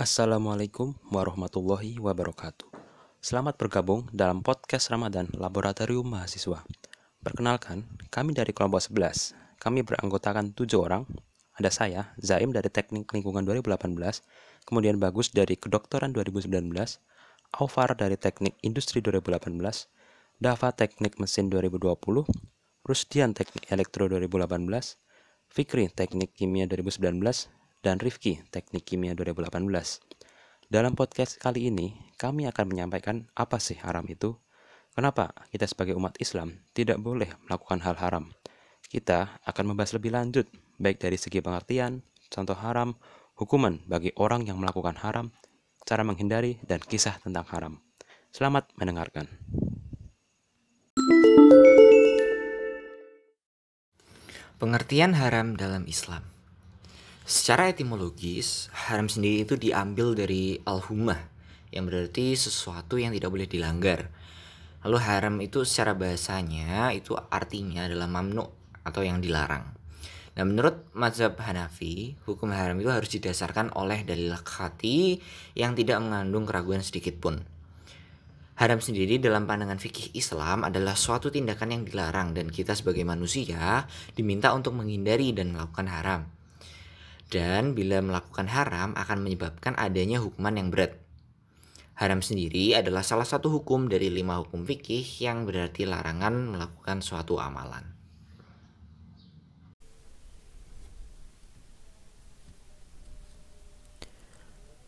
Assalamualaikum warahmatullahi wabarakatuh. Selamat bergabung dalam podcast Ramadan Laboratorium Mahasiswa. Perkenalkan, kami dari kelompok 11. Kami beranggotakan tujuh orang. Ada saya, Zaim dari Teknik Lingkungan 2018, kemudian Bagus dari Kedokteran 2019, Aufar dari Teknik Industri 2018, Dava Teknik Mesin 2020, Rusdian Teknik Elektro 2018, Fikri Teknik Kimia 2019, dan Rifki Teknik Kimia 2018. Dalam podcast kali ini, kami akan menyampaikan apa sih haram itu, kenapa kita sebagai umat Islam tidak boleh melakukan hal haram. Kita akan membahas lebih lanjut, baik dari segi pengertian, contoh haram, hukuman bagi orang yang melakukan haram, cara menghindari, dan kisah tentang haram. Selamat mendengarkan. Pengertian haram dalam Islam Secara etimologis, haram sendiri itu diambil dari al-humah yang berarti sesuatu yang tidak boleh dilanggar. Lalu haram itu secara bahasanya itu artinya adalah mamnu atau yang dilarang. Nah menurut mazhab Hanafi, hukum haram itu harus didasarkan oleh dalil khati yang tidak mengandung keraguan sedikit pun. Haram sendiri dalam pandangan fikih Islam adalah suatu tindakan yang dilarang dan kita sebagai manusia diminta untuk menghindari dan melakukan haram dan bila melakukan haram akan menyebabkan adanya hukuman yang berat. Haram sendiri adalah salah satu hukum dari lima hukum fikih yang berarti larangan melakukan suatu amalan.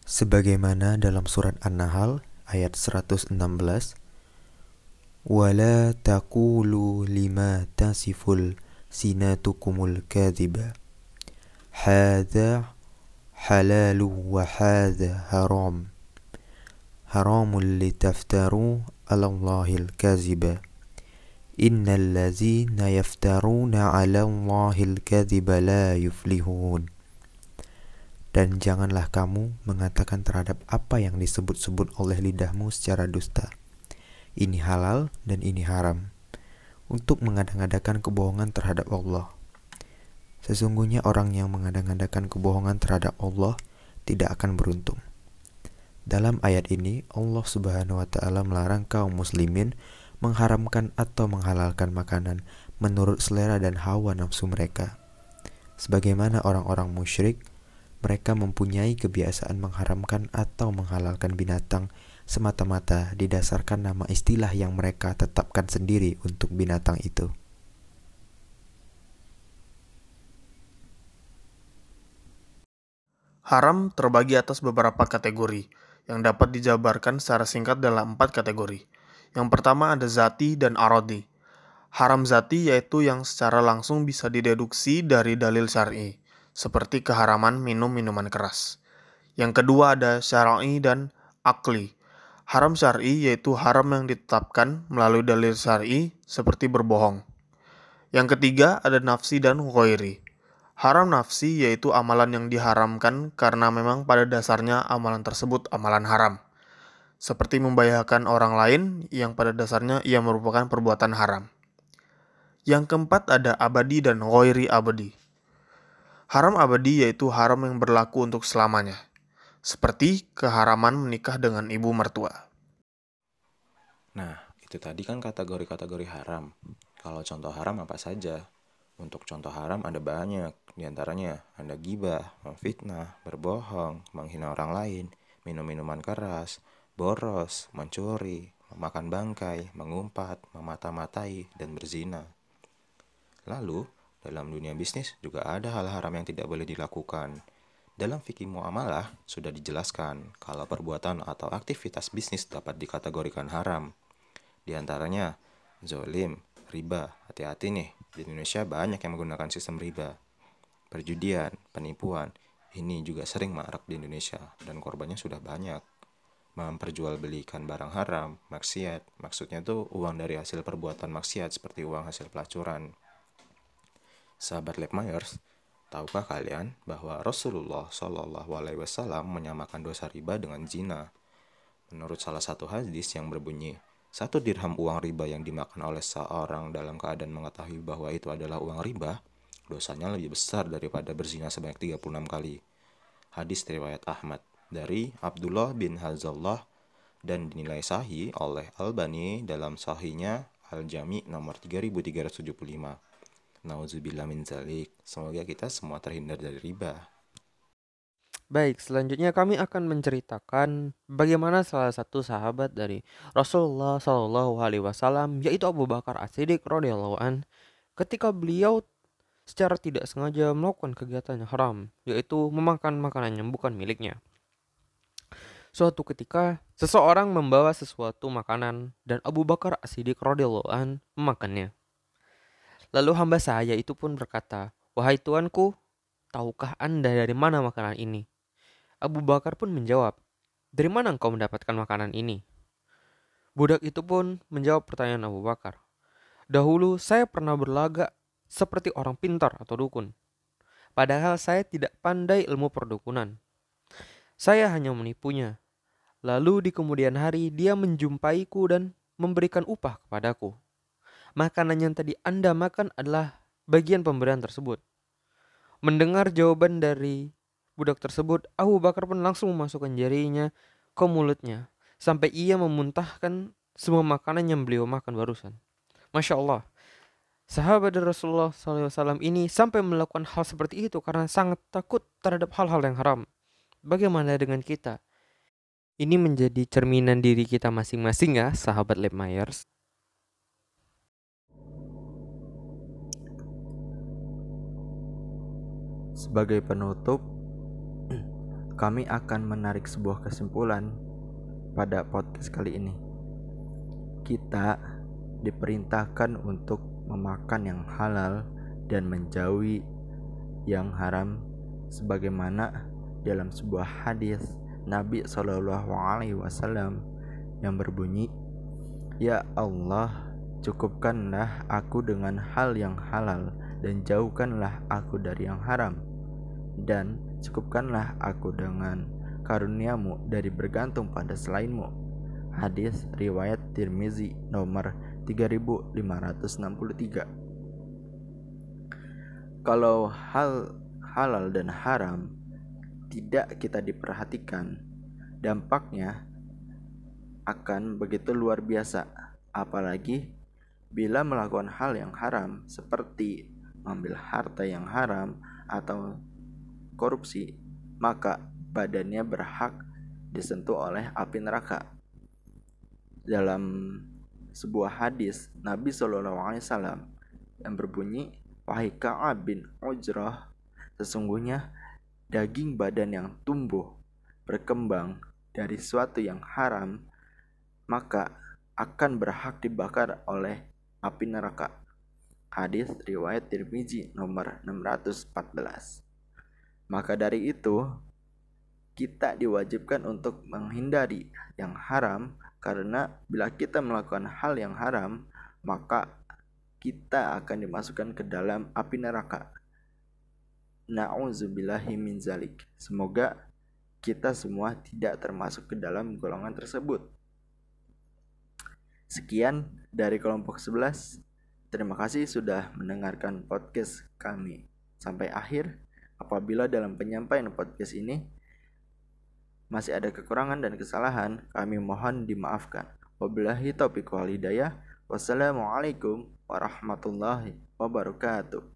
Sebagaimana dalam surat An-Nahl ayat 116 Wala taqulu lima tasiful sinatukumul kadhiba هذا حلال وهذا حرام حرام لتفتروا على الله الكذب إن الذين يفترون على الله الكذب لا يفلحون dan janganlah kamu mengatakan terhadap apa yang disebut-sebut oleh lidahmu secara dusta. Ini halal dan ini haram. Untuk mengadang-adakan kebohongan terhadap Allah. Sesungguhnya orang yang mengadakan kebohongan terhadap Allah tidak akan beruntung. Dalam ayat ini, Allah Subhanahu wa taala melarang kaum muslimin mengharamkan atau menghalalkan makanan menurut selera dan hawa nafsu mereka. Sebagaimana orang-orang musyrik, mereka mempunyai kebiasaan mengharamkan atau menghalalkan binatang semata-mata didasarkan nama istilah yang mereka tetapkan sendiri untuk binatang itu. Haram terbagi atas beberapa kategori yang dapat dijabarkan secara singkat dalam empat kategori. Yang pertama ada zati dan arodi. Haram zati yaitu yang secara langsung bisa dideduksi dari dalil syar'i, seperti keharaman minum minuman keras. Yang kedua ada syar'i dan akli. Haram syar'i yaitu haram yang ditetapkan melalui dalil syar'i seperti berbohong. Yang ketiga ada nafsi dan ghairi. Haram nafsi yaitu amalan yang diharamkan karena memang pada dasarnya amalan tersebut amalan haram. Seperti membahayakan orang lain yang pada dasarnya ia merupakan perbuatan haram. Yang keempat ada abadi dan ghairi abadi. Haram abadi yaitu haram yang berlaku untuk selamanya. Seperti keharaman menikah dengan ibu mertua. Nah, itu tadi kan kategori-kategori haram. Kalau contoh haram apa saja? Untuk contoh haram ada banyak, di antaranya ada gibah, memfitnah, berbohong, menghina orang lain, minum minuman keras, boros, mencuri, memakan bangkai, mengumpat, memata-matai, dan berzina. Lalu, dalam dunia bisnis juga ada hal haram yang tidak boleh dilakukan. Dalam fikih muamalah sudah dijelaskan kalau perbuatan atau aktivitas bisnis dapat dikategorikan haram. Di antaranya, zolim, riba, hati-hati nih, di Indonesia banyak yang menggunakan sistem riba. Perjudian, penipuan, ini juga sering marak di Indonesia dan korbannya sudah banyak. Memperjualbelikan barang haram, maksiat, maksudnya tuh uang dari hasil perbuatan maksiat seperti uang hasil pelacuran. Sahabat Lab Myers, tahukah kalian bahwa Rasulullah Shallallahu Alaihi Wasallam menyamakan dosa riba dengan zina? Menurut salah satu hadis yang berbunyi, satu dirham uang riba yang dimakan oleh seorang dalam keadaan mengetahui bahwa itu adalah uang riba, dosanya lebih besar daripada berzina sebanyak 36 kali. Hadis riwayat Ahmad. dari Abdullah bin Hazallah dan dinilai sahih oleh Albani dalam sahihnya Al-Jami nomor 3375. Nauzubillah min zalik. Semoga kita semua terhindar dari riba. Baik, selanjutnya kami akan menceritakan bagaimana salah satu sahabat dari Rasulullah Shallallahu Alaihi Wasallam, yaitu Abu Bakar As-Siddiq radhiyallahu an, ketika beliau secara tidak sengaja melakukan kegiatan yang haram, yaitu memakan makanan yang bukan miliknya. Suatu ketika, seseorang membawa sesuatu makanan dan Abu Bakar As-Siddiq radhiyallahu an memakannya. Lalu hamba saya itu pun berkata, "Wahai tuanku, tahukah Anda dari mana makanan ini?" Abu Bakar pun menjawab, "Dari mana engkau mendapatkan makanan ini?" Budak itu pun menjawab pertanyaan Abu Bakar. Dahulu saya pernah berlagak seperti orang pintar atau dukun. Padahal saya tidak pandai ilmu perdukunan. Saya hanya menipunya. Lalu di kemudian hari dia menjumpaiku dan memberikan upah kepadaku. Makanan yang tadi Anda makan adalah bagian pemberian tersebut. Mendengar jawaban dari budak tersebut, Abu Bakar pun langsung memasukkan jarinya ke mulutnya sampai ia memuntahkan semua makanan yang beliau makan barusan. Masya Allah, sahabat Rasulullah SAW ini sampai melakukan hal seperti itu karena sangat takut terhadap hal-hal yang haram. Bagaimana dengan kita? Ini menjadi cerminan diri kita masing-masing ya, sahabat Lab Myers. Sebagai penutup, kami akan menarik sebuah kesimpulan pada podcast kali ini. Kita diperintahkan untuk memakan yang halal dan menjauhi yang haram sebagaimana dalam sebuah hadis Nabi Shallallahu alaihi wasallam yang berbunyi Ya Allah cukupkanlah aku dengan hal yang halal dan jauhkanlah aku dari yang haram dan cukupkanlah aku dengan karuniamu dari bergantung pada selainmu. Hadis riwayat Tirmizi nomor 3563 kalau hal halal dan haram tidak kita diperhatikan dampaknya akan begitu luar biasa. Apalagi bila melakukan hal yang haram seperti mengambil harta yang haram atau korupsi, maka badannya berhak disentuh oleh api neraka. Dalam sebuah hadis Nabi Shallallahu Alaihi Wasallam yang berbunyi, wahai Kaab bin Ujrah, sesungguhnya daging badan yang tumbuh berkembang dari suatu yang haram, maka akan berhak dibakar oleh api neraka. Hadis riwayat Tirmizi nomor 614. Maka dari itu, kita diwajibkan untuk menghindari yang haram karena bila kita melakukan hal yang haram, maka kita akan dimasukkan ke dalam api neraka. Na'udzubillahi min zalik. Semoga kita semua tidak termasuk ke dalam golongan tersebut. Sekian dari kelompok 11. Terima kasih sudah mendengarkan podcast kami sampai akhir. Apabila dalam penyampaian podcast ini masih ada kekurangan dan kesalahan, kami mohon dimaafkan. Wabillahi taufiq wal hidayah. Wassalamualaikum warahmatullahi wabarakatuh.